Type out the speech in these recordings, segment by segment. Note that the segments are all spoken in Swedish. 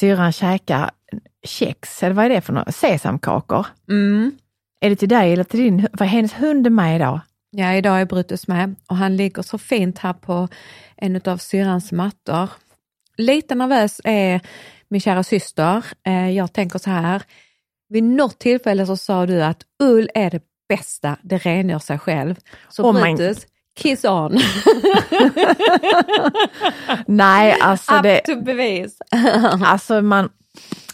syrran käka kex, eller vad är det för något? Sesamkakor. Mm. Är det till dig eller till din För hennes hund är med idag. Ja, idag är Brutus med och han ligger så fint här på en av syrrans mattor. Lite nervös är min kära syster. Eh, jag tänker så här, vid något tillfälle så sa du att ull är det bästa, det rengör sig själv. Så Oh Brutus, kiss on! Nej, alltså, Up det, to bevis! alltså man,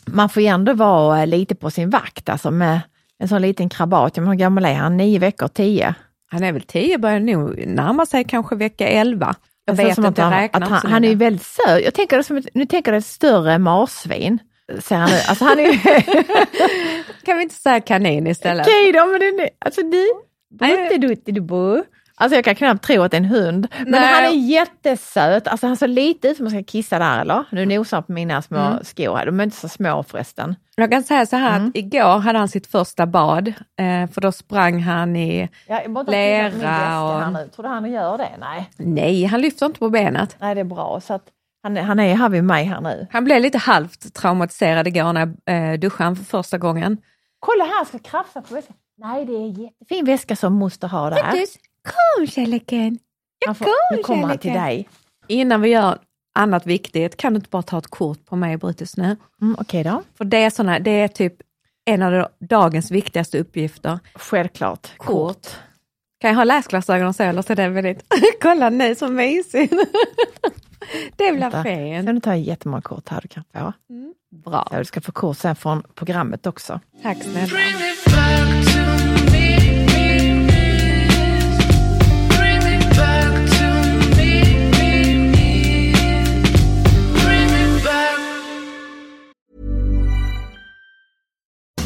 man får ju ändå vara eh, lite på sin vakt alltså med en sån liten krabat. Men Hur gammal är han? Nio veckor? Tio? Han är väl tio, börjar nog närma sig kanske vecka elva. Jag ser vet inte, att jag han, räknar att han, han är ju väldigt söt. Jag tänker det som ett, nu tänker jag ett större marsvin. Ser han ut. Alltså han är ju... Kan vi inte säga kanin istället? Okej då, men den är, alltså du, Nej. Alltså jag kan knappt tro att det är en hund. Men Nej. han är jättesöt. Alltså han ser lite ut som att man ska kissa där eller? Nu nosar han på mina små Mm. skor här. De är inte så små förresten. Jag kan säga så här Mm. att igår hade han sitt första bad, eh, för då sprang han i... Ja, Lera och- här nu. Tror du han gör det? Nej. Nej, han lyfter inte på benet. Nej, det är bra. Så att han, han är här vid mig här nu. Han blev lite halvt traumatiserad igår när jag eh, duschade han för första gången. Kolla här, jag ska krafsa på väskan. Nej, det är en jättefin väska som moster har där. Kom kärleken! Han får, kom, nu kommer han till dig. Innan vi gör annat viktigt, kan du inte bara ta ett kort på mig Brutus nu? Mm, Okej då. För det är, såna, det är typ en av dagens viktigaste uppgifter. Självklart. Kort. Kan jag ha läsglasögon så eller så är det väldigt... Kolla nu så mysigt! det blir fint. Nu tar jag jättemånga kort här du kan få. Bra, Ja, du ska få kort sen från programmet också. tack snälla.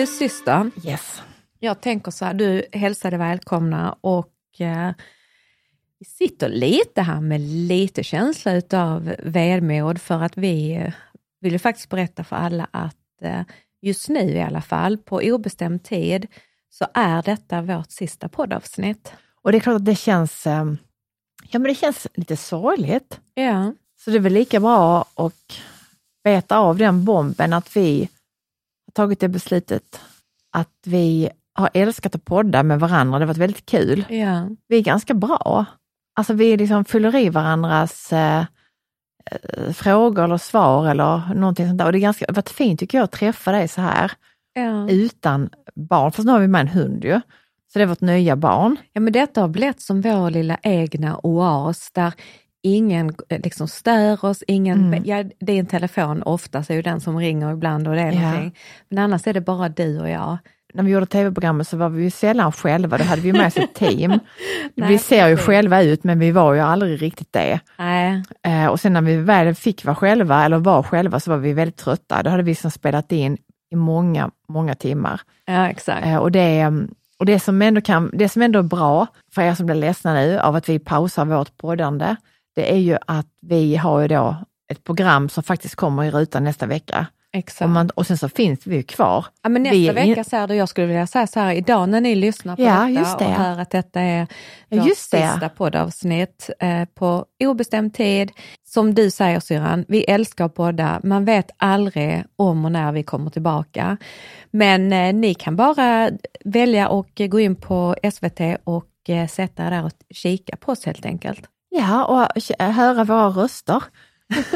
Du syster, Yes. jag tänker så här, du hälsade välkomna och eh, vi sitter lite här med lite känsla utav vemod för att vi eh, vill ju faktiskt berätta för alla att eh, just nu i alla fall, på obestämd tid, så är detta vårt sista poddavsnitt. Och det är klart att det känns, eh, ja, men det känns lite sorgligt. Ja, Så det är väl lika bra att beta av den bomben att vi har tagit det beslutet att vi har älskat att podda med varandra. Det har varit väldigt kul. ja. Vi är ganska bra. Alltså vi liksom fyller i varandras eh, eh, frågor eller svar eller någonting sånt där. Och det är ganska, det har varit fint tycker jag att träffa dig så här ja. utan barn. Fast nu har vi med en hund ju. Så det är vårt nya barn. Ja, men detta har blivit som vår lilla egna oas där ingen eh, liksom stör oss, ingen, Mm. ja, det är en telefon oftast, är ju den som ringer ibland och det är Ja. någonting. Men annars är det bara du och jag. när vi gjorde tv-programmet så var vi ju sällan själva, då hade vi med oss ett team. Nej, vi ser ju själva ut men vi var ju aldrig riktigt det. Nej, Eh, och sen när vi väl fick vara själva, eller var själva, så var vi väldigt trötta. Då hade vi liksom spelat in i många, många timmar. ja exakt. Eh, och det, mm, och det, som ändå kan, det som ändå är bra för er som blir ledsna nu av att vi pausar vårt poddande, det är ju att vi har ju då ett program som faktiskt kommer i rutan nästa vecka. exakt. Och, man, och sen så finns vi ju kvar. Ja, men nästa Vi är in- vecka så jag skulle vilja säga så här, idag när ni lyssnar på Ja, detta det. och hör att detta är vårt just det. sista poddavsnitt eh, på obestämd tid. Som du säger syrran, vi älskar att podda. Man vet aldrig om och när vi kommer tillbaka. Men eh, ni kan bara välja och gå in på SVT och eh, sätta er där och kika på oss helt enkelt. Ja, och höra våra röster.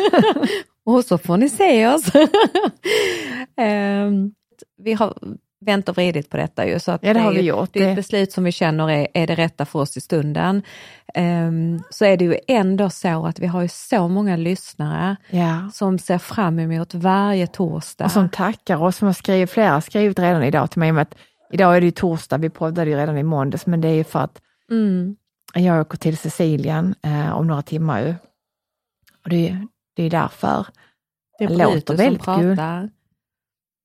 Och så får ni se oss. Ehm, vi har vänt och vridit på detta ju. Så att Ja, det har vi gjort. Det är ett beslut som vi känner är, är det rätta för oss i stunden. Ehm, så är det ju ändå så att vi har ju så många lyssnare Ja. som ser fram emot varje torsdag. Och som tackar oss, som har skrivit, flera har skrivit redan idag till mig med att idag är det ju torsdag, vi poddade ju redan i måndags, men det är ju för att mm, jag åker till Sicilien eh, om några timmar ju. Och det, är- det är därför. det är det låter Brutus som väldigt kul. pratar.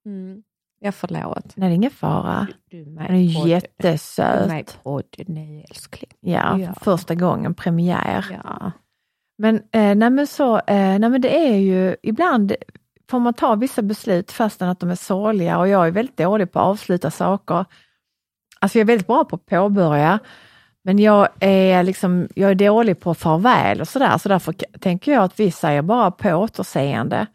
Mm, jag förlåt. Nej, det är ingen fara. Du är Han är podd- Du är jättesöt. med i podden nu älskling. Ja, Ja. första gången, premiär. Ja. Men, eh, nej, men så, eh, nej, men det är ju ibland får man ta vissa beslut fastän att de är sorgliga och jag är väldigt dålig på att avsluta saker. Alltså jag är väldigt bra på att påbörja, men jag är, liksom, jag är dålig på farväl och sådär, så därför tänker jag att vi säger bara på återseende.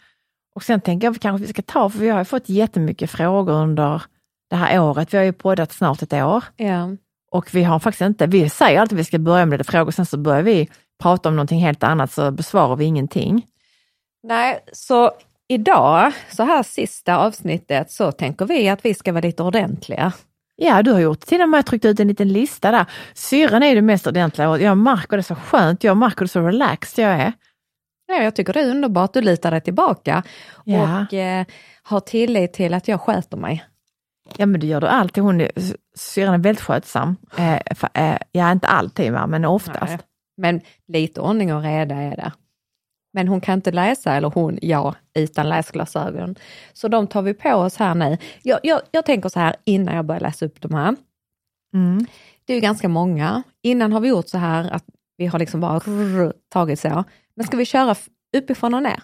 Och sen tänker jag kanske vi ska ta, för vi har ju fått jättemycket frågor under det här året. Vi har ju poddat snart ett år. Ja. Och vi har faktiskt inte, vi säger alltid att vi ska börja med lite frågor, sen så börjar vi prata om någonting helt annat så besvarar vi ingenting. Nej, så idag, så här sista avsnittet, så tänker vi att vi ska vara lite ordentliga. Ja, du har gjort till och med tryckt ut en liten lista där. Syrran är ju det mest ordentliga och jag märker det så skönt, jag märker det så relaxed jag är. Ja, jag tycker det är underbart, du litar dig tillbaka Ja. och eh, har tillit till att jag sköter mig. Ja men det gör du alltid, hon är, syrran är väldigt skötsam. Eh, fa- eh, ja, inte alltid va, men oftast. Nej. Men lite ordning och reda är det. Men hon kan inte läsa, eller hon, ja, utan läsglasögon. Så de tar vi på oss här nu. Jag, jag, jag tänker så här innan jag börjar läsa upp de här. Mm. Det är ju ganska många. Innan har vi gjort så här att vi har liksom bara rrr, tagit så. Men ska vi köra uppifrån och ner?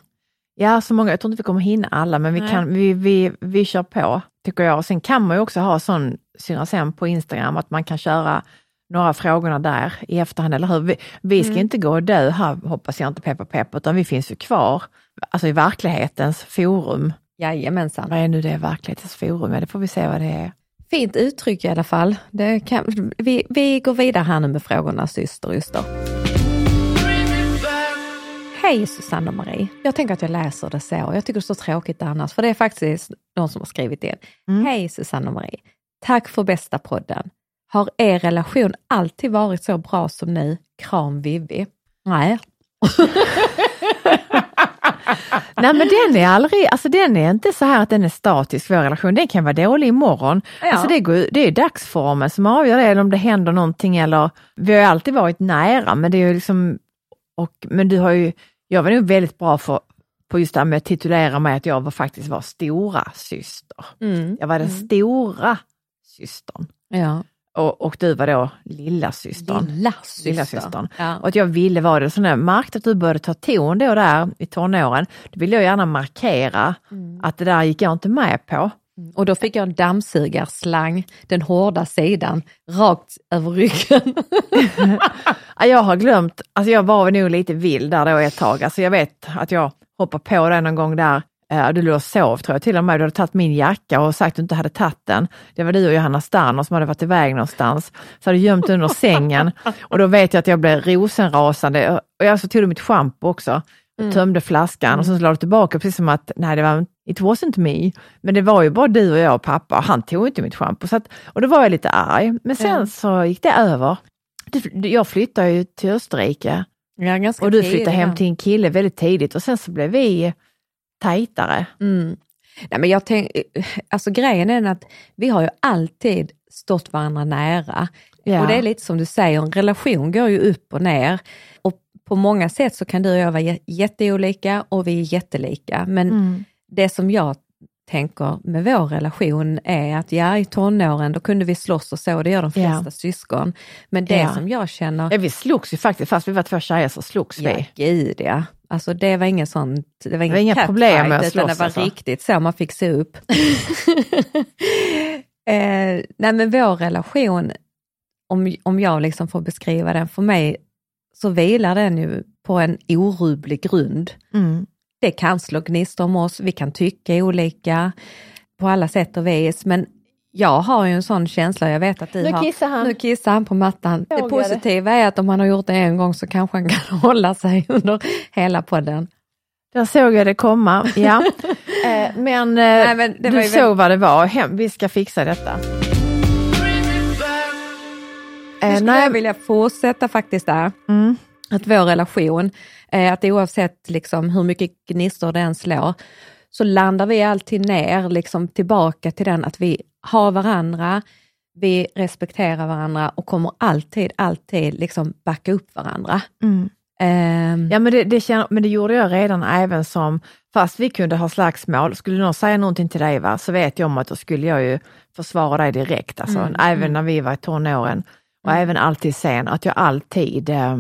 Ja, så många, jag tror inte vi kommer hinna alla, men vi, Nej. kan, vi, vi, vi kör på, tycker jag. Och sen kan man ju också ha sån syrran sen på Instagram, att man kan köra några frågorna där i efterhand, eller hur? Vi, vi ska Mm. inte gå och dö här, hoppas jag inte, peppa pepp, utan vi finns ju kvar, alltså i verklighetens forum. Jajamensan. Vad är nu det verklighetens forum? Ja, det får vi se vad det är. Fint uttryck i alla fall. Det kan, vi, vi går vidare här nu med frågorna syster yster. Hej Susanne och Marie. Jag tänker att jag läser det så. Jag tycker det är så tråkigt annars, för det är faktiskt någon som har skrivit in. Mm. Hej Susanne och Marie. Tack för bästa podden. Har er relation alltid varit så bra som nu? Kram Vivi. Nej. Nej men den är aldrig, alltså den är inte så här att den är statisk, vår relation. Den kan vara dålig imorgon. Ja. Alltså det, går, det är dagsformen som avgör det, eller om det händer någonting eller, vi har alltid varit nära men det är ju liksom, och, men du har ju, jag var nog väldigt bra för, på just det här med att titulera mig att jag var faktiskt var stora syster. Mm. Jag var den stora systern Ja. Och, och du var då lilla systern. Lilla syster. Lilla systern. Ja. Och att jag ville vara det. Så när jag märkte att du började ta ton då där i tonåren, då ville jag gärna markera Mm. att det där gick jag inte med på. Och då fick jag en dammsugarslang, den hårda sidan, rakt över ryggen. Ja, Jag har glömt, alltså jag var nog lite vild där då ett tag. Alltså jag vet att jag hoppade på den någon gång där, du låg och sov tror jag till och med, du hade tagit min jacka och sagt att du inte hade tagit den. Det var du och Johanna Sterner som hade varit iväg någonstans. Så hade du gömt under sängen och då vet jag att jag blev rosenrasande och jag så tog du mitt schampo också. Och tömde flaskan och sen så la du tillbaka precis som att, nej det var, it wasn't me. Men det var ju bara du och jag och pappa, han tog inte mitt schampo. Så att, och då var jag lite arg. Men sen så gick det över. Jag flyttade ju till Österrike Ja, och du flyttade hem till en kille väldigt tidigt och sen så blev vi tajtare. Mm. Nej, men jag tänk, alltså grejen är att vi har ju alltid stått varandra nära. Ja. Och det är lite som du säger, en relation går ju upp och ner. Och på många sätt så kan du och jag vara jä- jätteolika och vi är jättelika. Men Mm. det som jag tänker med vår relation är att ja, i tonåren då kunde vi slåss och så, det gör de flesta Ja. syskon. Men det Ja. som jag känner, Ja, vi slogs ju faktiskt, fast vi var två tjejer så slogs ja vi. gud ja. Alltså det var inget sånt, det var, ingen inga catfight, problem med att utan det slåss, var alltså. riktigt så man fick se upp. eh, nej men vår relation, om, om jag liksom får beskriva den, för mig så vilar den ju på en orubblig grund. Mm. Det kan slå gnistor om oss, vi kan tycka olika på alla sätt och vis, men jag har ju en sån känsla, jag vet att du Nu har. kissar han. Nu kissar han på mattan. Jag det? positiva är att om han har gjort det en gång så kanske han kan hålla sig under hela podden. Där såg jag det komma, ja. eh, men, eh, Nej, men det du var ju såg väldigt- vad det var, Hem, vi ska fixa detta. Nu Eh, skulle nej, jag vilja fortsätta faktiskt där. Mm. Att vår relation, att oavsett liksom hur mycket gnistor den slår, så landar vi alltid ner liksom tillbaka till den att vi har varandra, vi respekterar varandra och kommer alltid, alltid liksom backa upp varandra. Mm. Ehm, Ja men det, det, känner, men det gjorde jag redan även som, fast vi kunde ha slagsmål, skulle någon säga någonting till dig va, så vet jag om att då skulle jag ju försvara dig direkt. Alltså, Mm, även mm. när vi var i tonåren och även alltid sen, att jag alltid eh,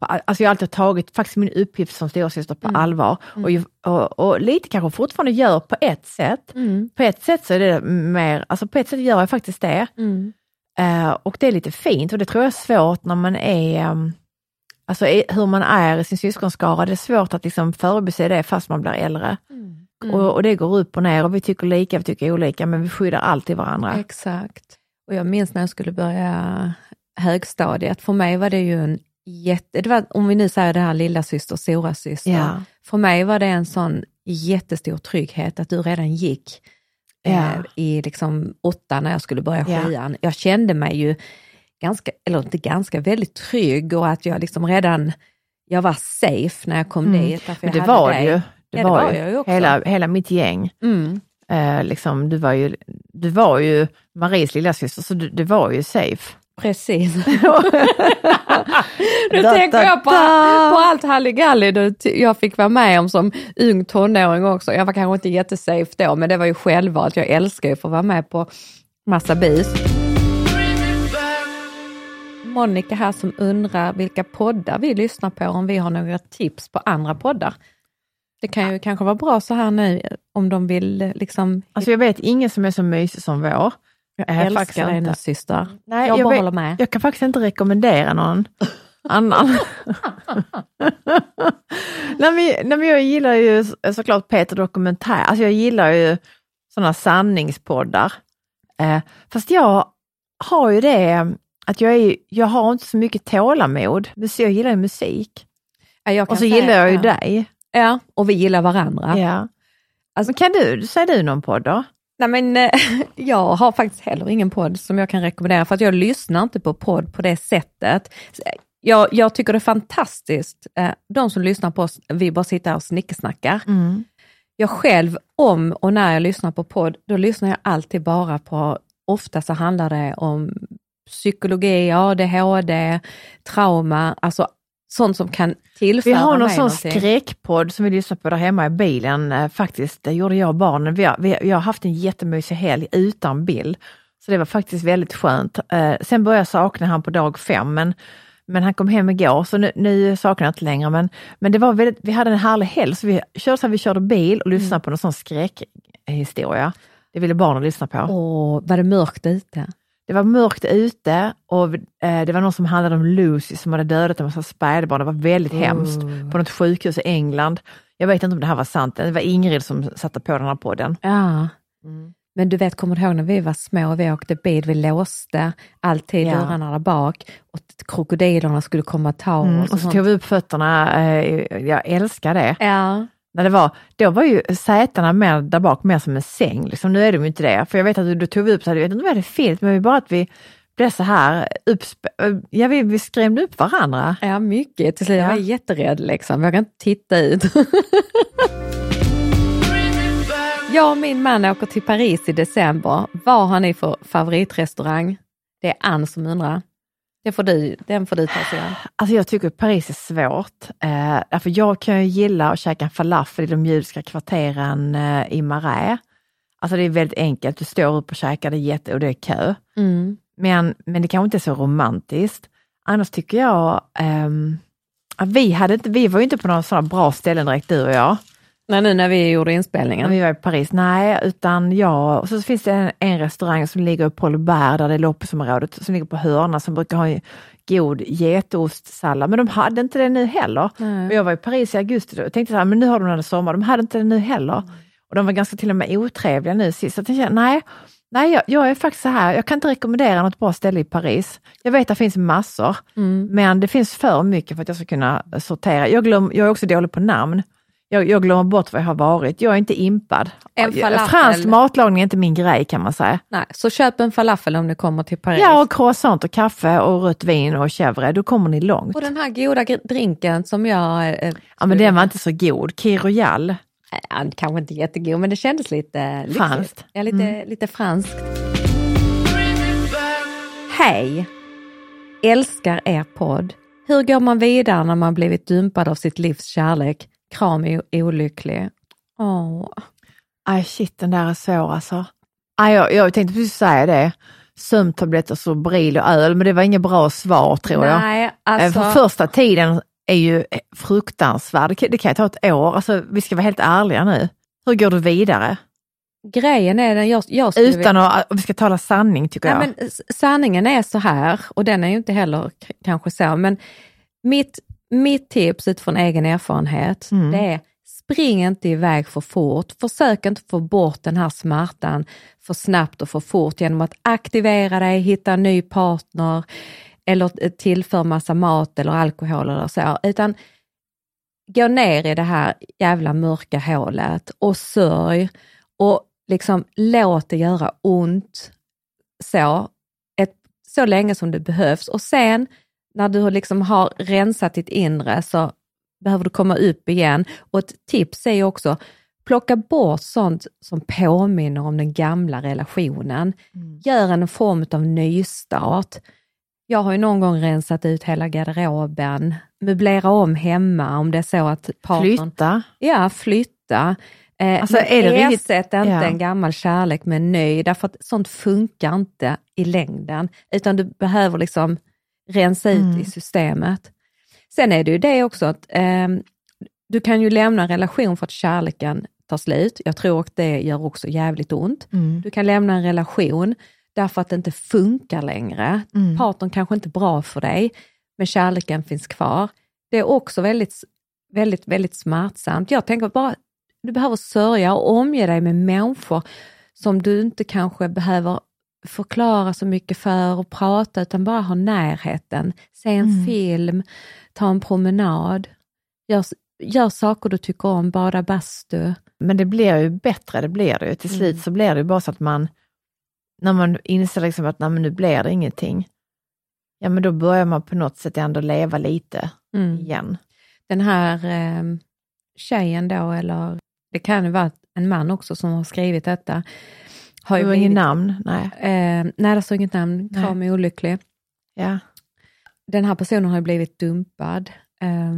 Alltså jag har alltid tagit faktiskt min uppgift som storasyster på Mm. allvar och, ju- och, och lite kanske fortfarande gör på ett sätt. mm, På ett sätt så är det mer, alltså på ett sätt gör jag faktiskt det. mm, Eh, och det är lite fint och det tror jag är svårt när man är, um, alltså hur man är i sin syskonskara, det är svårt att liksom förbise det fast man blir äldre. mm. Och, och det går upp och ner och vi tycker lika, vi tycker olika, men vi skyddar alltid varandra. Exakt. Och jag minns när jag skulle börja högstadiet, för mig var det ju en jätte, det var, om vi nu säger det här lilla syster, stora syster. Ja. För mig var det en sån jättestor trygghet att du redan gick Ja. eh, i liksom åtta när jag skulle börja Ja. sjuan. Jag kände mig ju ganska, eller inte ganska, väldigt trygg och att jag liksom redan, jag var safe när jag kom Mm. dit. Men det var det ju. Det Ja, det var, var ju. också. Hela, hela mitt gäng. Mm. Eh, liksom, du, var ju, du var ju Maries lilla syster så du, du var ju safe. Precis. nu Da, tänker da, jag på, da. på allt halligalli jag fick vara med om som ung tonåring också. Jag var kanske inte jättesafe då, men det var ju självvalt. Jag älskar ju att få vara med på massa bis. Monica här som undrar vilka poddar vi lyssnar på, om vi har några tips på andra poddar. Det kan ju kanske vara bra så här nu om de vill eh, liksom... Alltså jag vet ingen som är så mysig som vår. Jag eh, faktiskt älskar dig inte. nu syster. Nej, jag, jag bara vet- håller med. Jag kan faktiskt inte rekommendera någon annan. nej, men, nej, men jag gillar ju så- såklart Peter Dokumentär, alltså jag gillar ju sådana sanningspoddar. Eh, fast jag har ju det att jag, är, jag har inte så mycket tålamod, men så jag gillar ju musik. Ja, jag Och så säga- gillar jag ju ja. dig. Ja, och vi gillar varandra. Ja. Alltså, kan du, säger du någon podd då? Nej, men, eh, jag har faktiskt heller ingen podd som jag kan rekommendera för att jag lyssnar inte på podd på det sättet. Jag, jag tycker det är fantastiskt, eh, de som lyssnar på oss, vi bara sitter här och snickesnackar. Jag själv, om och när jag lyssnar på podd, då lyssnar jag alltid bara på, ofta så handlar det om psykologi, ADHD, trauma, alltså sånt som kan tillföra Vi har någon mig sån någonting. skräckpodd som vi lyssnar på där hemma i bilen eh, faktiskt. Det gjorde jag och barnen. Vi har, vi, jag har haft en jättemysig helg utan Bill. Så det var faktiskt väldigt skönt. Eh, sen började jag sakna han på dag fem men, men han kom hem igår så nu, nu saknar jag inte längre. Men, men det var väldigt, vi hade en härlig helg så vi körde, så här, vi körde bil och lyssnade på någon sån skräckhistoria. Det ville barnen lyssna på. Åh, var det mörkt ute? Det var mörkt ute och eh, det var någon som handlade om Lucy som hade dödat en massa spädbarn. Det var väldigt hemskt på något sjukhus i England. Jag vet inte om det här var sant. Det var Ingrid som satte på den här podden. Ja. Men du vet, kommer du ihåg när vi var små och vi åkte bil, vi låste alltid Ja. dörrarna där bak och krokodilerna skulle komma och ta Mm, oss. och så sånt. tog vi upp fötterna. Eh, jag älskar det. Ja, När det var, då var ju sätena mer där bak mer som en säng. Liksom. Nu är de ju inte det. För jag vet att du, du tog upp så här, jag vet inte om vi hade fel, men det bara att vi blev så här uppsp- Ja, vi, vi skrämde upp varandra. ja mycket. Till slut, jag Ja. var jätterädd liksom, jag kan inte titta ut. Jag och min man åker till Paris i december. Vad har ni för favoritrestaurang? Det är Ann som undrar. Det får du, den får du ta sig an. Alltså jag tycker Paris är svårt. Eh, därför jag kan ju gilla att käka en falafel i de judiska kvarteren eh, i Marais. Alltså det är väldigt enkelt, du står upp och käkar det jätte och det är kö. Mm. Men, men det kanske inte är så romantiskt. Annars tycker jag, att vi, hade inte, vi var ju inte på några sådana bra ställen direkt du och jag. Nej, nu när vi gjorde När inspelningen. vi var i Paris. Nej, utan jag, och så finns det en, en restaurang som ligger i Paul Bert, där det är loppisområdet, som ligger på hörna, som brukar ha en god getostsallad. Men de hade inte det nu heller. Nej. Och jag var i Paris i augusti och tänkte så här, men nu har de den sommar. De hade inte det nu heller. Och de var ganska till och med otrevliga nu sist. Så jag tänkte, nej, nej jag, jag är faktiskt så här, jag kan inte rekommendera något bra ställe i Paris. Jag vet att det finns massor, Mm. men det finns för mycket för att jag ska kunna sortera. Jag, glöm, jag är också dålig på namn. Jag, jag glömmer bort var jag har varit. Jag är inte impad. En falafel. Fransk matlagning är inte min grej kan man säga. Nej, så köp en falafel om ni kommer till Paris. Ja, och croissant och kaffe och rött vin och chèvre, då kommer ni långt. Och den här goda drinken som jag... Eh, Ja, men den var inte så god. Kir Royal. ja, kanske inte jättegod, men det kändes lite. Franskt. Ja, lite, lite franskt. Hej! Älskar er podd. Hur går man vidare när man blivit dumpad av sitt livs kärlek? Kram är olycklig. Åh. Aj shit, den där är svår alltså. Aj, jag, jag tänkte precis säga det. Sömntabletter, Sobril och öl, men det var inget bra svar tror jag. Nej, Eh, alltså... För första tiden är ju fruktansvärd. Det kan, ju ta ett år. Alltså, vi ska vara helt ärliga nu. Hur går du vidare? Grejen är den jag, jag skulle Utan att, vi ska tala sanning tycker jag. Nej, men s- sanningen är så här, och den är ju inte heller kanske så, men mitt, mitt tips utifrån egen erfarenhet, Mm. det är spring inte iväg för fort. Försök inte få bort den här smärtan för snabbt och för fort genom att aktivera dig, hitta en ny partner eller tillför massa mat eller alkohol eller så, utan gå ner i det här jävla mörka hålet och sörj och liksom låt det göra ont så, ett, så länge som det behövs. Och sen när du liksom har rensat ditt inre så behöver du komma upp igen. Och ett tips är också, plocka bort sånt som påminner om den gamla relationen. Gör en form av nystart. Jag har ju någon gång rensat ut hela garderoben, möblera om hemma om det är så att partnern... Flytta. Ja, flytta. Eh, Alltså, är det riktigt- ersätt inte Ja. en gammal kärlek med en ny, därför att sånt funkar inte i längden, utan du behöver liksom rensa ut Mm. i systemet. Sen är det ju det också att ehm, du kan ju lämna en relation för att kärleken tar slut. Jag tror att det gör också jävligt ont. Mm. Du kan lämna en relation därför att det inte funkar längre. Mm. Partnern kanske inte är bra för dig, men kärleken finns kvar. Det är också väldigt, väldigt, väldigt smärtsamt. Jag tänker bara, du behöver sörja och omge dig med människor som du inte kanske behöver förklara så mycket för och prata, utan bara ha närheten. Se en Mm. film, ta en promenad, gör, gör saker du tycker om, bada bastu. Men det blir ju bättre, det blir det ju. Till slut Mm. så blir det ju bara så att man, när man inser liksom att nej, men nu blir det ingenting, ja men då börjar man på något sätt ändå leva lite Mm. igen. den här eh, tjejen då, eller det kan ju vara en man också som har skrivit detta. Har Det ju var inget namn, nej. eh, nej, det står inget namn. Kram är olycklig. Ja. Den här personen har ju blivit dumpad. Eh,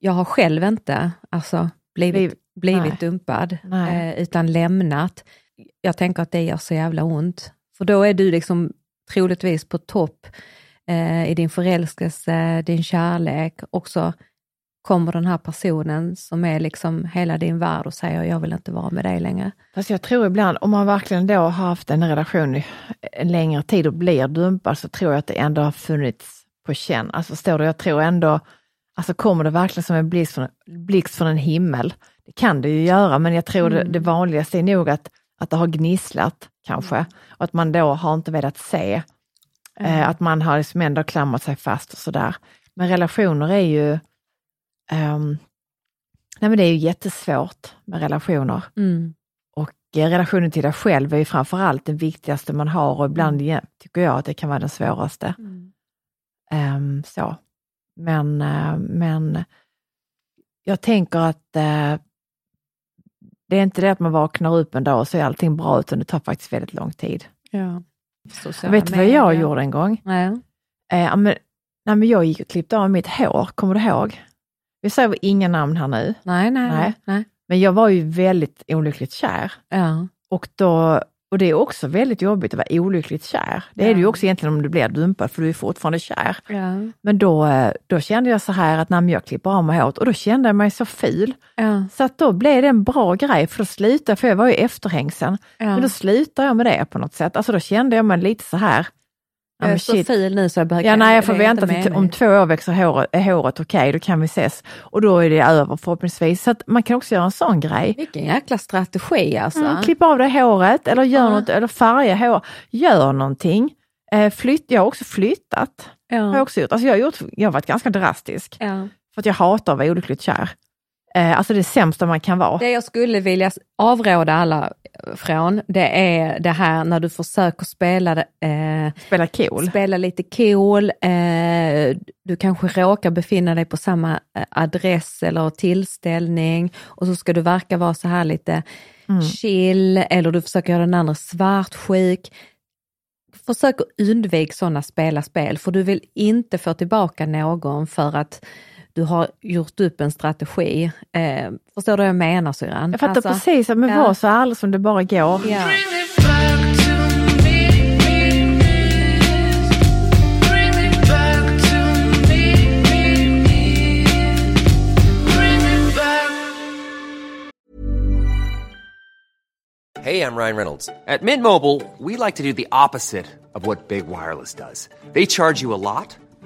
jag har själv inte alltså, blivit, Bliv- blivit nej. dumpad, Nej. eh, utan lämnat. Jag tänker att det gör så jävla ont. För då är du liksom troligtvis på topp eh, i din förälskelse, din kärlek och så kommer den här personen som är liksom hela din värld och säger jag vill inte vara med dig längre. Fast jag tror ibland, om man verkligen då har haft en relation en längre tid och blir dumpad, så tror jag att det ändå har funnits på känn. Alltså förstår du, jag tror ändå, alltså kommer det verkligen som en blixt från, blixt från en himmel? Det kan det ju göra, men jag tror det, det vanligaste är nog att, att det har gnisslat kanske, och att man då har inte velat se. Eh, att man har liksom ändå klamrat sig fast och sådär. Men relationer är ju, ehm, nej men det är ju jättesvårt med relationer. Mm. Och eh, relationen till dig själv är ju framförallt den viktigaste man har och ibland ja, tycker jag att det kan vara den svåraste. Ehm, så. Men, eh, men jag tänker att eh, det är inte det att man vaknar upp en dag och så är allting bra, utan det tar faktiskt väldigt lång tid. Ja. Jag vet du vad jag gjorde en gång? Nej. Eh, men, nej, men jag gick och klippte av mitt hår, kommer du ihåg? Vi säger inga namn här nu, Nej, nej, Nej. nej. men jag var ju väldigt olyckligt kär. Ja. Och, då, och det är också väldigt jobbigt att vara olyckligt kär. Det är det ju också egentligen om du blir dumpad, för du är fortfarande kär. Ja. Men då, eh, då kände jag så här att när jag klipper av mig håret, och då kände jag mig så ful. Ja. Så att då blev det en bra grej, för då slutade för jag var ju efterhängsen. Ja. Men då slutade jag med det på något sätt. Alltså då kände jag mig lite så här. Ja, jag är men så shit. nu så jag behöver Ja, nej, jag får vänta till om två år växer håret, är håret okej, då kan vi ses. Och då är det över förhoppningsvis. Så att man kan också göra en sån grej. Vilken jäkla strategi alltså. Mm, klipp av dig håret eller gör Ja. något, eller färga hår. Gör någonting. Eh, flytt, jag har också flyttat. Har jag, Ja. också gjort. Alltså jag, har gjort, jag har varit ganska drastisk. Ja. För att jag hatar att vara olyckligt kär. Eh, alltså det sämsta man kan vara. Det jag skulle vilja avråda alla från, det är det här när du försöker spela, eh, Spela cool. spela lite cool, eh, du kanske råkar befinna dig på samma eh, adress eller tillställning och så ska du verka vara så här lite chill eller du försöker göra den andra svartsjuk. Försök att undvika sådana spela spel för du vill inte få tillbaka någon för att du har gjort upp en strategi. Eh, förstår du vad jag menar syrran? Jag fattar Alltså, precis, men ja. var så ärlig som det bara går. Ja. Hey, I'm Ryan Reynolds. At Mint Mobile, we like to do the opposite of what Big Wireless does. They charge you a lot,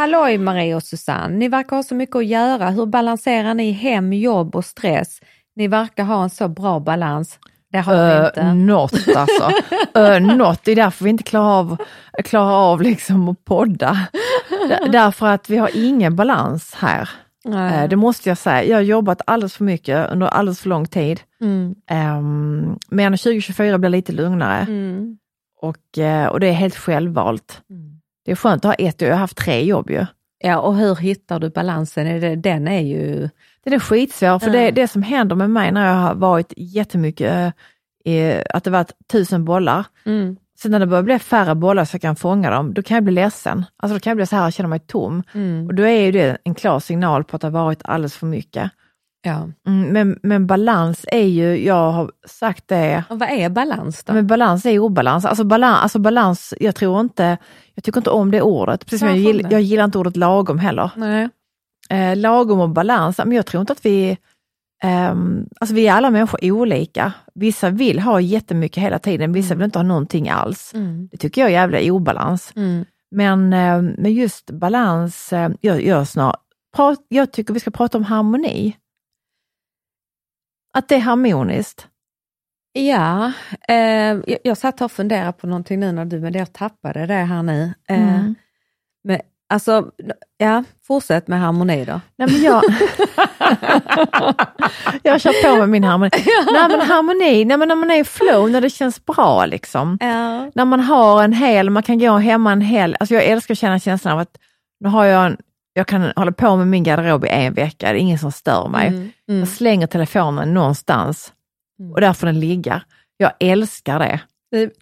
Halloj Marie och Susanne, ni verkar ha så mycket att göra. Hur balanserar ni hem, jobb och stress? Ni verkar ha en så bra balans. Det har vi Uh, inte. något alltså. uh, något, det är därför vi inte klarar av, klarar av liksom att podda. Därför att vi har ingen balans här. Eh, det måste jag säga. Jag har jobbat alldeles för mycket under alldeles för lång tid. Mm. Um, men 2024 blir lite lugnare Mm. och, eh, och det är helt självvalt. Det är skönt att ha ett, jag har haft tre jobb ju. Ja, och hur hittar du balansen? Den är ju... Det är skitsvår, för det, det som händer med mig när jag har varit jättemycket, eh, att det varit tusen bollar, Mm. sen när det börjar bli färre bollar så jag kan fånga dem, då kan jag bli ledsen. Alltså då kan jag bli så här, jag känner mig tom. Mm. Och då är ju det en klar signal på att det har varit alldeles för mycket. Ja. Mm, men, men balans är ju, jag har sagt det, Och vad är balans då? men balans är obalans. Alltså balans, alltså balans, jag tror inte, jag tycker inte om det ordet. Precis som jag, gill, jag gillar inte ordet lagom heller. Nej. Eh, lagom och balans, men jag tror inte att vi, ehm, alltså vi är alla människor olika. Vissa vill ha jättemycket hela tiden, vissa vill inte ha någonting alls. Mm. Det tycker jag är jävla obalans. Mm. Men eh, med just balans, eh, jag, jag, snar, prat, jag tycker vi ska prata om harmoni. Att det är harmoniskt. Ja, eh, jag, jag satt och funderade på någonting nu när du, men jag tappade det här nu. Eh, Mm. men, alltså, ja, fortsätt med harmoni då. Nej, men jag, jag kör på med min harmoni. Nej men harmoni, nej, men när man är i flow, när det känns bra liksom. Ja. När man har en hel, man kan gå hemma en hel, alltså jag älskar att känna känslan av att nu har jag en, jag kan hålla på med min garderob i en vecka, det är ingen som stör mig. Mm. Mm. Jag slänger telefonen någonstans och där får den ligga. Jag älskar det.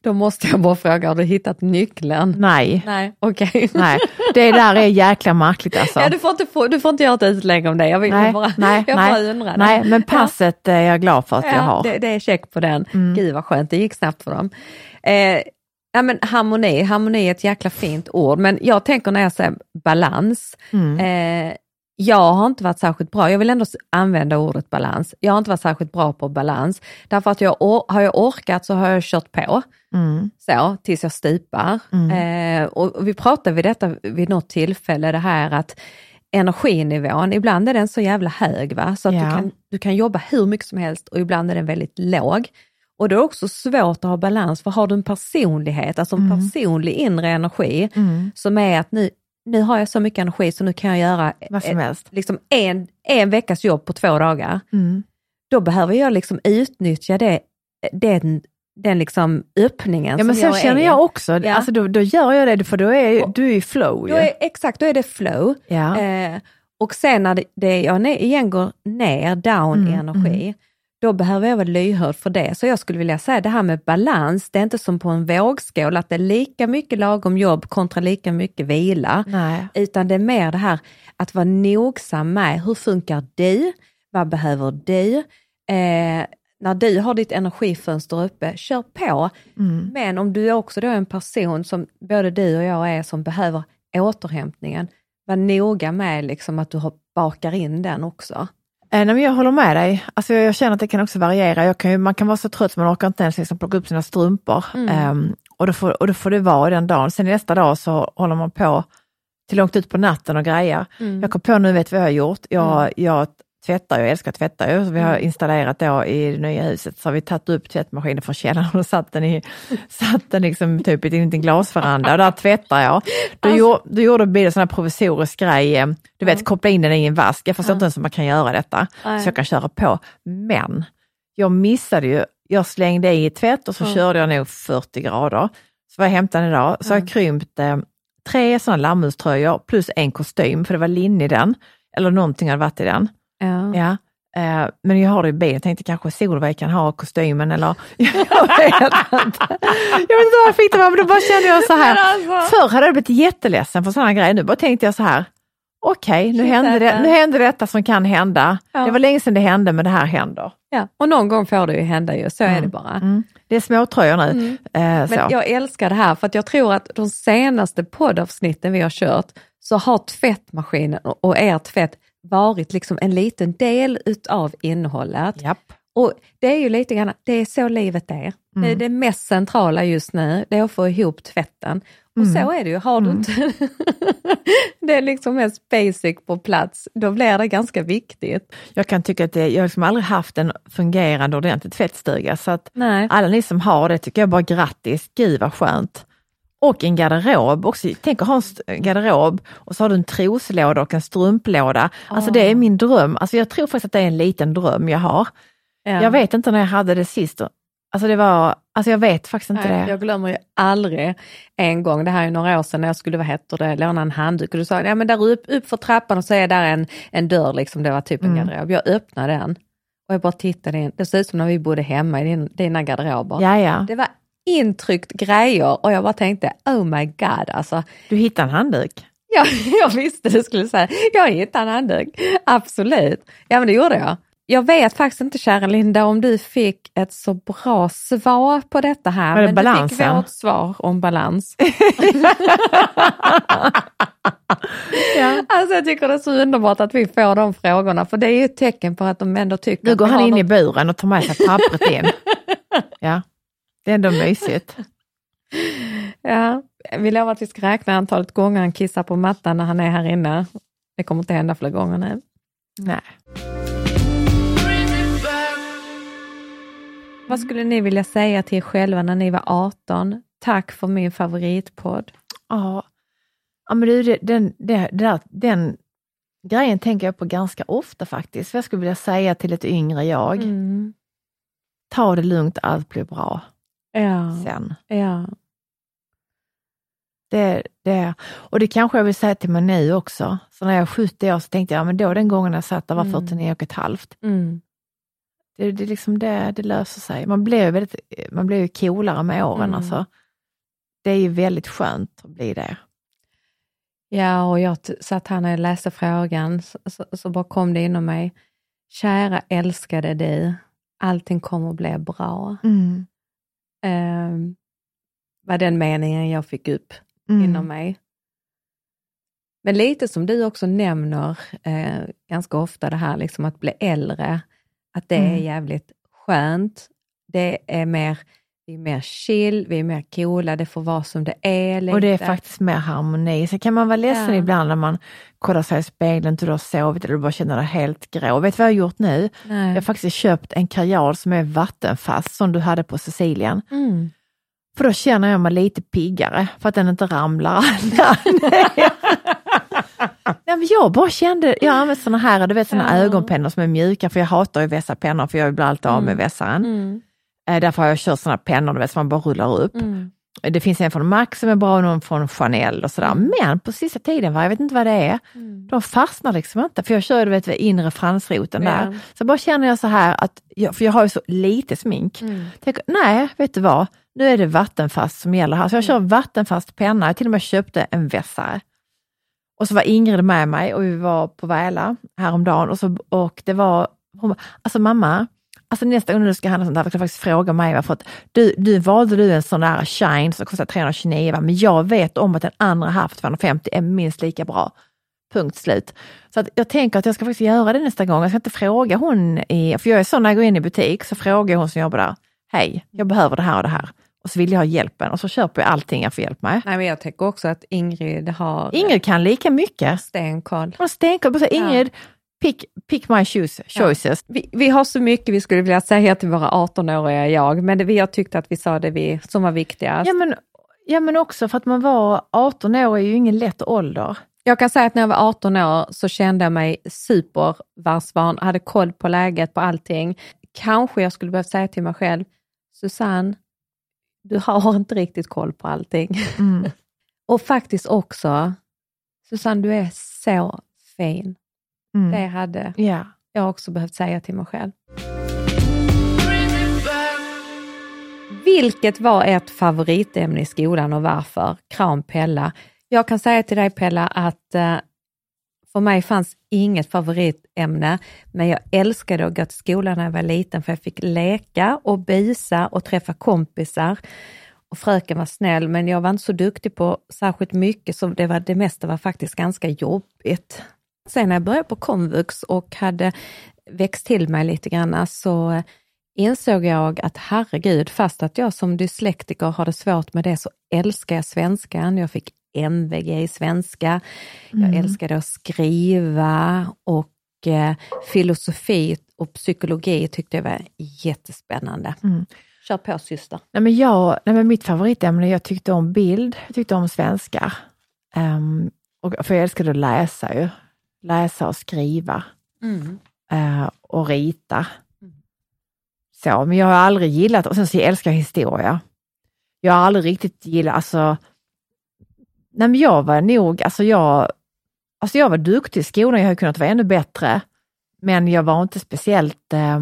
Då måste jag bara fråga, har du hittat nyckeln? Nej, Nej, okej. nej. Det där är jäkla märkligt alltså. Ja, du, får inte du får inte göra ett utlägg om det, jag, vill nej, bara, nej, jag nej, bara undrar. nej, men passet är jag glad för att ja, jag har. Det, det är check på den. Mm. Gud vad skönt, det gick snabbt för dem. Eh, ja, men harmoni, harmoni är ett jäkla fint ord, men jag tänker när jag säger balans, Mm. eh, jag har inte varit särskilt bra, jag vill ändå använda ordet balans. Jag har inte varit särskilt bra på balans, därför att jag, har jag orkat så har jag kört på. Mm. så, tills jag stupar. Eh, och vi pratade vid detta vid något tillfälle, det här att energinivån, ibland är den så jävla hög va? så att Ja. du, kan, du kan jobba hur mycket som helst och ibland är den väldigt låg. Och det är också svårt att ha balans, för har du en personlighet, alltså en personlig inre energi, Mm. som är att nu, nu har jag så mycket energi så nu kan jag göra Vad som ett- helst. liksom en, en veckas jobb på två dagar Mm. då behöver jag liksom utnyttja det, den, den liksom öppningen Ja men så känner är. jag också. Ja. Alltså, då, då gör jag det, för då är du är i flow. Då är, exakt, då är det flow. ja. Eh, och sen när det, det jag igen går ner, down i Mm, energi, då behöver jag vara lyhörd för det. Så jag skulle vilja säga det här med balans, det är inte som på en vågskål, att det är lika mycket lagom jobb kontra lika mycket vila. Nej. Utan det är mer det här att vara nogsam med hur funkar du? Vad behöver du? Eh, när du har ditt energifönster uppe, kör på. Mm. Men om du är också då en person som både du och jag är som behöver återhämtningen, var noga med liksom att du har, bakar in den också. Eh, nej, men jag håller med dig. Alltså, jag, jag känner att det kan också variera. Kan ju, man kan vara så trött så man orkar inte ens liksom plocka upp sina strumpor. Mm. Ehm, och, då får, och då får det vara den dagen. Sen nästa dag så håller man på till långt ut på natten och grejer. Mm. Jag kom på nu, vet vad jag har gjort? Jag, jag tvättar, jag älskar att tvätta ju. Så vi har Mm. installerat då i det nya huset, så har vi tagit upp tvättmaskinen från källaren och satt den i, satt den liksom typ i en glasveranda och där tvättar jag. Då, Alltså- gjorde, då gjorde Bill en sån här provisorisk grej, eh, du vet koppla in den i en vask. Jag förstår inte ens hur man kan göra detta, Nej. så jag kan köra på. Men jag missade ju, jag slängde i tvätt och så körde jag nog 40 grader. Så var jag hämtade den idag, så har jag krympt eh, tre sådana lammullströjor plus en kostym, för det var linne i den. Eller någonting hade varit i den. Ja. Ja. Eh, men jag har det i bilen, jag tänkte kanske Solveig kan ha kostymen eller jag vet inte. Jag vet inte vad jag fick det men då bara kände jag så här. alltså- Förr hade jag blivit jätteledsen för sådana grejer, nu bara tänkte jag så här. Okej, nu, Shit, hände det, nu hände detta som kan hända. Ja. Det var länge sedan det hände, men det här händer. Ja. Och någon gång får det ju hända ju, så är det bara. Mm. Det är småtröjor nu. Eh, Men jag älskar det här för att jag tror att de senaste poddavsnitten vi har kört så har tvättmaskinen och och er tvätt varit liksom en liten del utav innehållet. Japp. Och det är ju lite grann, det är så livet är. Det är det mest centrala just nu, det är att få ihop tvätten. Och så är det ju, har du inte det är liksom mest basic på plats, då blir det ganska viktigt. Jag kan tycka att det, jag har liksom aldrig haft en fungerande ordentlig tvättstuga, så att Nej. alla ni som har det tycker jag bara grattis, gud vad skönt. Och en garderob också. Tänk att ha en garderob och så har du en troslåda och en strumplåda. Alltså det är min dröm. Alltså jag tror faktiskt att det är en liten dröm jag har. Ja. Jag vet inte när jag hade det sist. Alltså det var, alltså jag vet faktiskt inte Nej, det. Jag glömmer ju aldrig en gång, det här är några år sedan när jag skulle, vad heter det, låna en handduk och du sa, ja men där upp, upp för trappan och så är där en, en dörr, liksom, det var typ en Mm. garderob. Jag öppnade den och jag bara tittade in, det ser ut som när vi bodde hemma i din, dina garderober. Ja, ja. Det var intryckt grejer och jag bara tänkte, oh my god alltså. Du hittade en handduk. Ja, jag visste du skulle säga, jag hittade en handduk. Absolut. Ja men det gjorde jag. Jag vet faktiskt inte kära Linda om du fick ett så bra svar på detta här. Var det men du fick balansen? vårt svar om balans. Ja. Alltså jag tycker det är så underbart att vi får de frågorna för det är ju ett tecken på att de ändå tycker Nu går han in i något- buren och tar med sig pappret in. Ja, det är ändå mysigt. Ja, vi lovar att vi ska räkna antalet gånger han kissar på mattan när han är här inne. Det kommer inte hända fler gånger nu. Nej. Vad skulle ni vilja säga till er själva när ni var 18? Tack för min favoritpodd. Ja, ja men du, det- den, det, där, den grejen tänker jag på ganska ofta faktiskt. För jag skulle vilja säga till ett yngre jag, Mm. ta det lugnt, allt blir bra Ja, sen. ja. Det, det, och det kanske jag vill säga till mig nu också. Så när jag är 70 år så tänkte jag, ja, men då den gången jag satt där var Mm. 49 och ett halvt. Mm. det, det, är liksom det, det löser sig. Man blir ju väldigt, man blir ju coolare med åren. Mm. Alltså. Det är ju väldigt skönt att bli det. Ja, och jag satt här när jag läste frågan, så, så, så bara kom det inom mig. Kära älskade du, allting kommer att bli bra. Mm. Um, var den meningen jag fick upp Mm. inom mig. Men lite som du också nämner eh, ganska ofta det här liksom att bli äldre, att det är Mm. jävligt skönt. Det är mer, vi är mer chill, vi är mer coola, det får vara som det är. Lite. Och det är faktiskt mer harmoni. Så kan man vara ledsen Ja. ibland när man kollar sig i spegeln, inte du har sovit eller du bara känner dig helt grå. Vet du vad jag har gjort nu? Nej. Jag har faktiskt köpt en kajal som är vattenfast, som du hade på Sicilien. Mm. För då känner jag mig lite piggare, för att den inte ramlar ner. Nej, men jag bara kände, jag har använt såna här, du vet såna Ja. ögonpennor som är mjuka, för jag hatar ju vässa pennor, för jag blir alltid av med vässaren. Mm. Eh, Därför har jag kört såna pennor du vet, som man bara rullar upp. Mm. Det finns en från Max som är bra och någon från Chanel och sådär. Men på sista tiden, va, jag vet inte vad det är, Mm. de fastnar liksom inte. För jag kör du vet, inre fransroten där. Så bara känner jag så här, att jag, för jag har ju så lite smink. Mm. Tänk, nej, vet du vad? Nu är det vattenfast som gäller här. Så jag kör vattenfast penna. Jag till och med köpte en vässare. Och så var Ingrid med mig och vi var på Väla häromdagen och, så, och det var, hon bara, alltså mamma, alltså nästa gång du ska handla sånt där, kan du faktiskt fråga mig varför att du, du valde du en sån där shine som kostar 329, va? men jag vet om att den andra här för 250 är minst lika bra. Punkt slut. Så att jag tänker att jag ska faktiskt göra det nästa gång. Jag ska inte fråga hon, i, för jag är så när jag går in i butik så frågar hon som jobbar där, hej, jag behöver det här och det här. Och så vill jag ha hjälpen och så köper jag allting jag får hjälp med. Nej, men jag tänker också att Ingrid har Ingrid kan lika mycket. stenkoll. Hon har stenkoll på sig. Pick, pick my choice, choices. Vi, vi har så mycket vi skulle vilja säga till våra 18-åriga jag, men det, vi har tyckt att vi sa det vi, som var viktigast. Ja men, ja men också för att man var 18 år är ju ingen lätt ålder. Jag kan säga att när jag var 18 år så kände jag mig supervarsvan, hade koll på läget, på allting. Kanske jag skulle behöva säga till mig själv, Susanne, du har inte riktigt koll på allting. Mm. Och faktiskt också, Susanne, du är så fin. Mm. Det hade Ja. jag också behövt säga till mig själv. Vilket var ert favoritämne i skolan och varför? Kram Pella. Jag kan säga till dig Pella att eh, för mig fanns inget favoritämne, men jag älskade att gå till skolan när jag var liten för jag fick leka och bisa och träffa kompisar. Och fröken var snäll, men jag var inte så duktig på särskilt mycket, så det, var, det mesta var faktiskt ganska jobbigt. Sen när jag började på komvux och hade växt till mig lite grann så insåg jag att herregud, fast att jag som dyslektiker har det svårt med det så älskar jag svenskan. Jag fick MVG i svenska. Jag älskade att skriva och eh, filosofi och psykologi tyckte jag var jättespännande. Mm. Kör på syster. Nej, men jag, nej, men mitt favoritämne, jag tyckte om bild, jag tyckte om svenska. Ehm, och, för jag älskade att läsa ju. Läsa och skriva eh, och rita. Så, men jag har aldrig gillat, och sen så älskar jag historia. Jag har aldrig riktigt gillat, alltså, nej men jag var nog, alltså jag, alltså jag var duktig i skolan, jag hade kunnat vara ännu bättre. Men jag var inte speciellt, eh,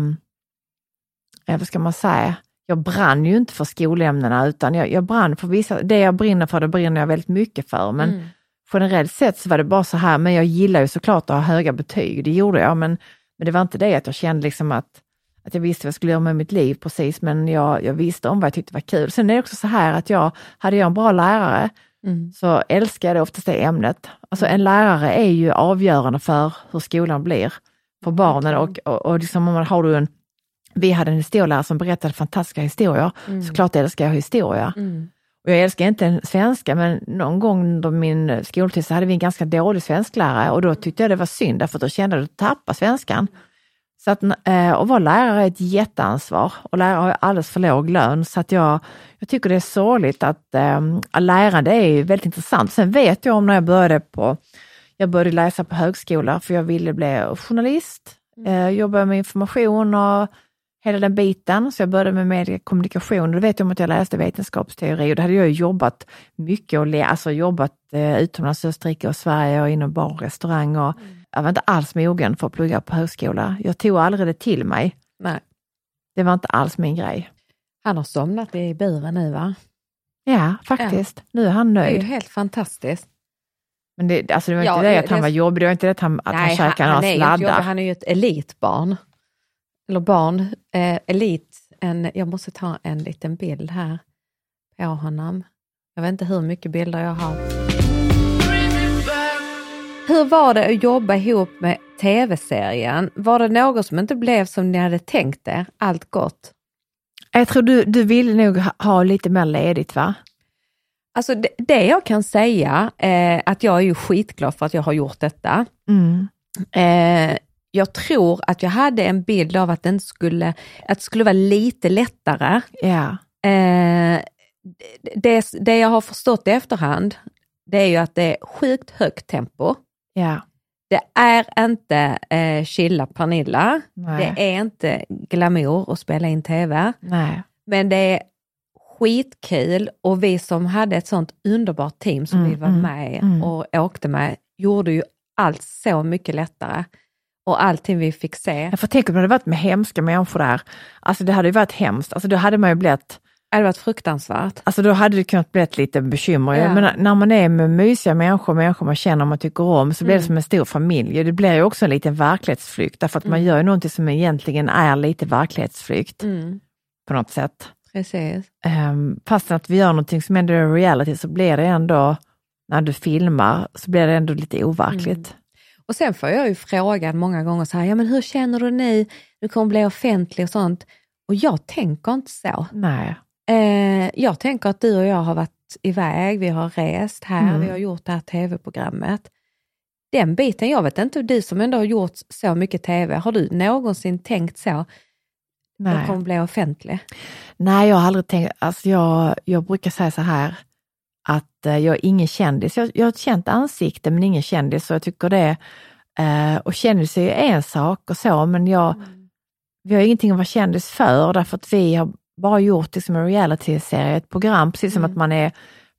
vad ska man säga, jag brann ju inte för skolämnena utan jag, jag brann för vissa, det jag brinner för det brinner jag väldigt mycket för. Men Mm. Generellt sett så var det bara så här, men jag gillar ju såklart att ha höga betyg, det gjorde jag, men, men det var inte det att jag kände liksom att, att jag visste vad jag skulle göra med mitt liv precis, men jag, jag visste om vad jag tyckte var kul. Sen är det också så här att jag, hade jag en bra lärare Mm. så älskar jag oftast det ämnet. Alltså en lärare är ju avgörande för hur skolan blir för barnen och, och, och liksom om man har du en vi hade en historielärare som berättade fantastiska historier. Såklart älskar jag historia. Mm. Och jag älskar inte en svenska, men någon gång under min skoltid så hade vi en ganska dålig svensklärare och då tyckte jag det var synd, därför att då kände jag att du tappar svenskan. Så att, eh, att vara lärare är ett jätteansvar och lärare har alldeles för låg lön så att jag, jag tycker det är sorgligt att äh, lärande är väldigt intressant. Sen vet jag om när jag började på, jag började läsa på högskola för jag ville bli journalist, eh, jobba med information och hela den biten. Så jag började med mediekommunikation. Då vet jag om att jag läste vetenskapsteori och då hade jag jobbat mycket och alltså jobbat eh, utomlands, Österrike och Sverige och inom bar och restaurang. Och Jag var inte alls mogen för att plugga på högskola. Jag tog aldrig det till mig. Nej. Det var inte alls min grej. Han har somnat i buren nu va? Ja, faktiskt. Nu är han Det är ju nöjd. helt fantastiskt. Men det, alltså det var Ja, inte det det- att han var jobbig, det var inte det att han, att han käkade några sladdar. han är ju ett elitbarn. Eller barn, eh, elit. En, jag måste ta en liten bild här på honom. Jag vet inte hur mycket bilder jag har. Hur var det att jobba ihop med tv-serien? Var det något som inte blev som ni hade tänkt det? Allt gott? Jag tror du, du ville nog ha, ha lite mer ledigt va? Alltså det, det jag kan säga, eh, att jag är ju skitglad för att jag har gjort detta. Mm. Eh, jag tror att jag hade en bild av att, den skulle, att det skulle vara lite lättare. Ja. Eh, det, det jag har förstått i efterhand, det är ju att det är sjukt högt tempo. Ja. Det är inte eh, chilla Pernilla, Nej. det är inte glamour att spela in TV, Nej. men det är skitkul och vi som hade ett sånt underbart team som Mm, vi var mm, med mm. och åkte med, gjorde ju allt så mycket lättare. Och allting vi fick se, Jag får tänka om det hade varit med hemska människor där. Alltså det hade ju varit hemskt. Alltså då hade man ju blivit, det hade varit fruktansvärt. alltså då hade det kunnat bli ett lite bekymmer. Ja. Menar, när man är med mysiga människor, människor man känner och man tycker om, så blir det Mm. som en stor familj. Det blir ju också en liten verklighetsflykt, därför att man Mm. gör ju någonting som egentligen är lite verklighetsflykt Mm, på något sätt. precis. Um, fast att vi gör någonting som ändå är reality så blir det ändå, när du filmar, så blir det ändå lite overkligt. Och sen får jag ju frågan många gånger så här, ja men hur känner du nu? Du kommer bli offentlig och sånt. Och jag tänker inte så. Nej. Eh, jag tänker att du och jag har varit iväg, vi har rest här, Mm. vi har gjort det här tv-programmet. Den biten, jag vet inte, du som ändå har gjort så mycket tv, har du någonsin tänkt så? Nej. Jag kommer bli offentlig. Nej, jag har aldrig tänkt, alltså jag, jag brukar säga så här att eh, jag är ingen kändis. Jag, jag har ett känt ansikte men ingen kändis och jag tycker det, eh, och kändis är ju en sak och så, men jag, vi har ingenting att vara kändis för därför att vi har bara gjort liksom en reality-serie, ett program, precis som Mm. att man är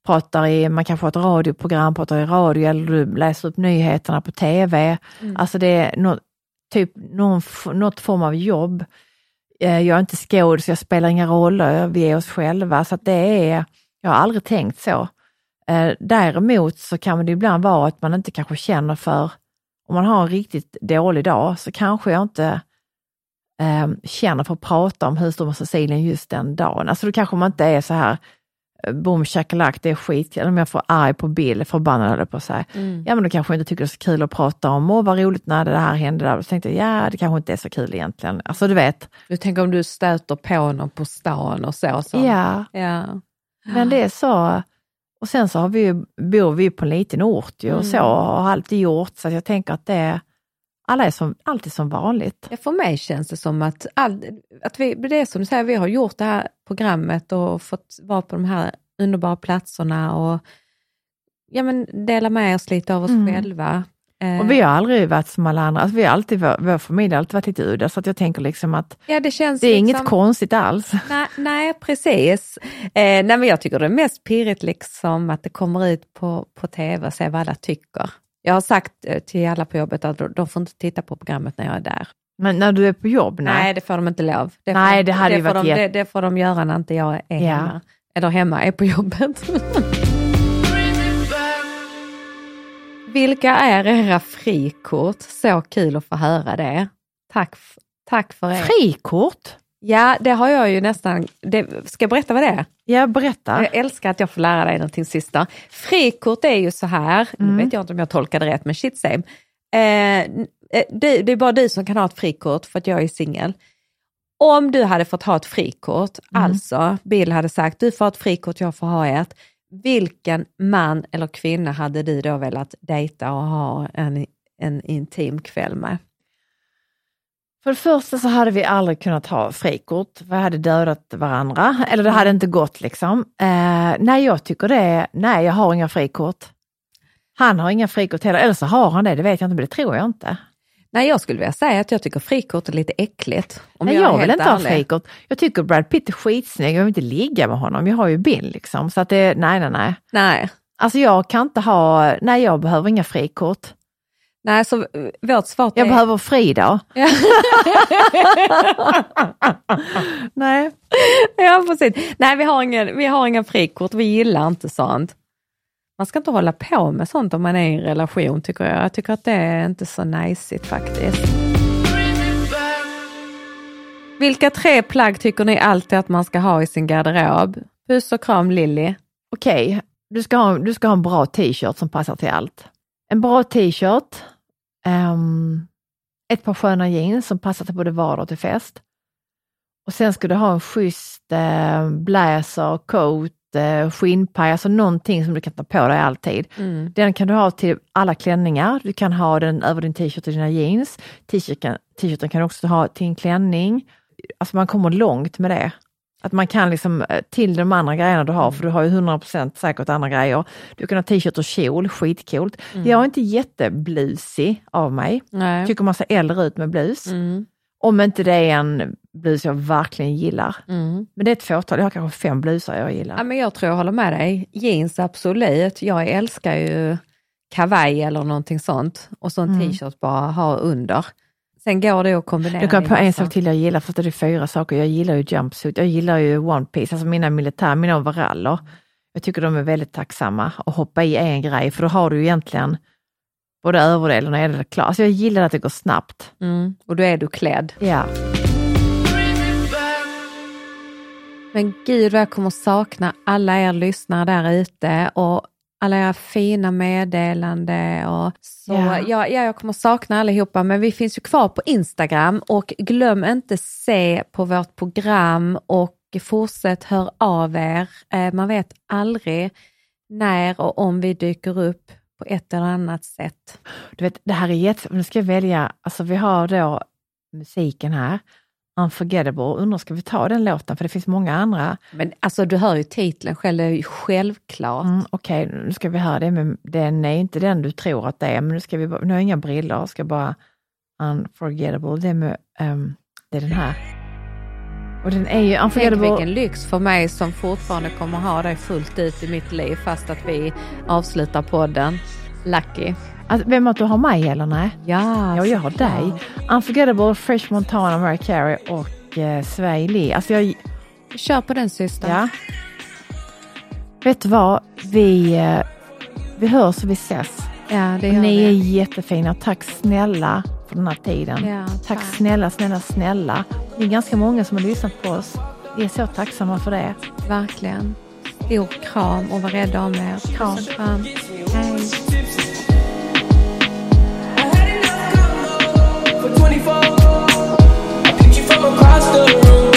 pratar i, man kanske har ett radioprogram, pratar i radio eller du läser upp nyheterna på TV. Mm. Alltså det är nå- typ någon, något form av jobb. Eh, Jag är inte skådis, jag spelar inga roller, vi är oss själva. Så att det är, jag har aldrig tänkt så. Eh, Däremot så kan det ibland vara att man inte kanske känner för, om man har en riktigt dålig dag så kanske jag inte eh, känner för att prata om husdom och Sicilien just den dagen. Alltså då kanske man inte är så här, eh, boom shakalak, det är skit, eller om jag får arg på Bill, förbannad på att säga. Mm. Ja men då kanske jag inte tycker det är så kul att prata om, åh vad roligt när det här hände där. Så tänkte jag, ja det kanske inte är så kul egentligen. Alltså du vet, Du tänker om du stöter på någon på stan och så. så. ja. ja. Men det är så. Och sen så har vi bor vi på en liten ort ju, och så Mm. har alltid gjort. Så jag tänker att det är, alla är som, alltid som vanligt. Ja, för mig känns det som att, all, att vi, det är som du säger, vi har gjort det här programmet och fått vara på de här underbara platserna och ja, men dela med oss lite av oss Mm. själva. Eh, Och vi har aldrig varit som alla andra. Alltså, vi har alltid, vår, vår familj har alltid varit lite udda. Så att jag tänker liksom att ja, det, det är liksom, inget konstigt alls. Nej, nej precis. Eh, nej, men jag tycker det är mest pirrigt liksom att det kommer ut på, på tv och se vad alla tycker. Jag har sagt eh, till alla på jobbet att de får inte titta på programmet när jag är där. Men när du är på jobb, nej. Nej, det får de inte lov. Det får, Nej, det hade ju får varit de, det, det får de göra när inte jag är Ja. hemma. Eller hemma, är på jobbet. Vilka är era frikort? Så kul att få höra det. Tack, tack för er. Frikort? Ja, det har jag ju nästan. Det, ska jag berätta vad det är? Ja, berätta. Jag älskar att jag får lära dig någonting sista. Frikort är ju så här, Mm. nu vet jag inte om jag tolkade rätt, men shit same. Eh, eh, det, det är bara du som kan ha ett frikort för att jag är singel. Om du hade fått ha ett frikort, Mm. alltså Bill hade sagt du får ett frikort, jag får ha ett. Vilken man eller kvinna hade du då velat dejta och ha en, en intim kväll med? För det första så hade vi aldrig kunnat ha frikort. Vi hade dödat varandra, eller det hade inte gått liksom. Eh, nej, jag tycker det, nej jag har inga frikort. Han har inga frikort heller, eller så har han det, det vet jag inte, men det tror jag inte. Nej, jag skulle vilja säga att jag tycker frikort är lite äckligt. Om nej, jag, jag, vill inte ha ärlig. frikort. Jag tycker Brad Pitt är skitsnygg, jag vill inte ligga med honom, jag har ju Bill liksom. Så att det, nej, nej, nej. Nej. Alltså jag kan inte ha, nej jag behöver inga frikort. Nej, så vårt svar Jag är... behöver fri då. Nej. Ja, precis. Nej, vi har, ingen, vi har inga frikort, vi gillar inte sånt. Man ska inte hålla på med sånt om man är i en relation tycker jag. Jag tycker att det är inte så najsigt faktiskt. Vilka tre plagg tycker ni alltid att man ska ha i sin garderob? Puss och kram Lilly. Okej, du, ska ha, du ska ha en bra t-shirt som passar till allt. En bra t-shirt, um, ett par sköna jeans som passar till både vardag och till fest. Och sen ska du ha en schysst eh, blazer, coat, eh, skinnpaj, alltså någonting som du kan ta på dig alltid. Mm. Den kan du ha till alla klänningar, du kan ha den över din t-shirt och dina jeans. T-shirten, t-shirten kan du också ha till en klänning. Alltså man kommer långt med det. Att man kan liksom eh, till de andra grejerna du har, för du har ju 100% säkert andra grejer. Du kan ha t-shirt och kjol, skitcoolt. Jag är inte jätteblusig av mig. Nej. Tycker man ser äldre ut med blus. Mm. Om inte det är en blus jag verkligen gillar. Mm. Men det är ett fåtal, jag har kanske fem blusar jag gillar. Ja, men jag tror jag håller med dig. Jeans absolut. Jag älskar ju kavaj eller någonting sånt och så en Mm. t-shirt bara ha under. Sen går det att kombinera. Jag kom på en sak till jag gillar, för att det är fyra saker. Jag gillar ju jumpsuit, jag gillar ju one piece, alltså mina militär, mina overaller. Jag tycker de är väldigt tacksamma att hoppa i en grej, för då har du egentligen både överdelen och nederdelen klar. Alltså jag gillar att det går snabbt. Mm. Och då är du klädd. Ja. Men gud vad jag kommer sakna alla er lyssnare där ute och alla era fina meddelande och så. Ja. Ja. Ja, jag kommer sakna allihopa men vi finns ju kvar på Instagram och glöm inte se på vårt program och fortsätt hör av er. Eh, Man vet aldrig när och om vi dyker upp på ett eller annat sätt. Du vet, det här är jätte... Nu ska jag välja, alltså vi har då musiken här, Unforgettable. Undrar, ska vi ta den låten? För det finns många andra. Men alltså du hör ju titeln själv, det är ju självklart. Mm, Okej, nu ska vi höra det, men den är inte den du tror att det är. Men nu ska vi, bara- nu har jag inga brillor, ska bara Unforgettable. Det är, med, ehm, det är den här. Och den är ju Tänk Unforgettable. vilken lyx för mig som fortfarande kommer ha dig fullt ut i mitt liv fast att vi avslutar podden. Lucky. Alltså, vem att du har mig eller nej? Ja, Ja, jag har dig. Unforgettable, Fresh Montana, Mariah Carey och eh, Svay Lee. Alltså jag, Kör på den syster. ja. Vet du vad? Vi, eh, vi hörs och vi ses. ja det gör Ni är jättefina. Tack snälla för den här tiden. Ja, tack tack. snälla, snälla, snälla. Det är ganska många som har lyssnat på oss. Vi är så tacksamma för det. Verkligen. Stor kram och var rädda om er. Kram. Och kram. Hej. 24, I picked you from across the room.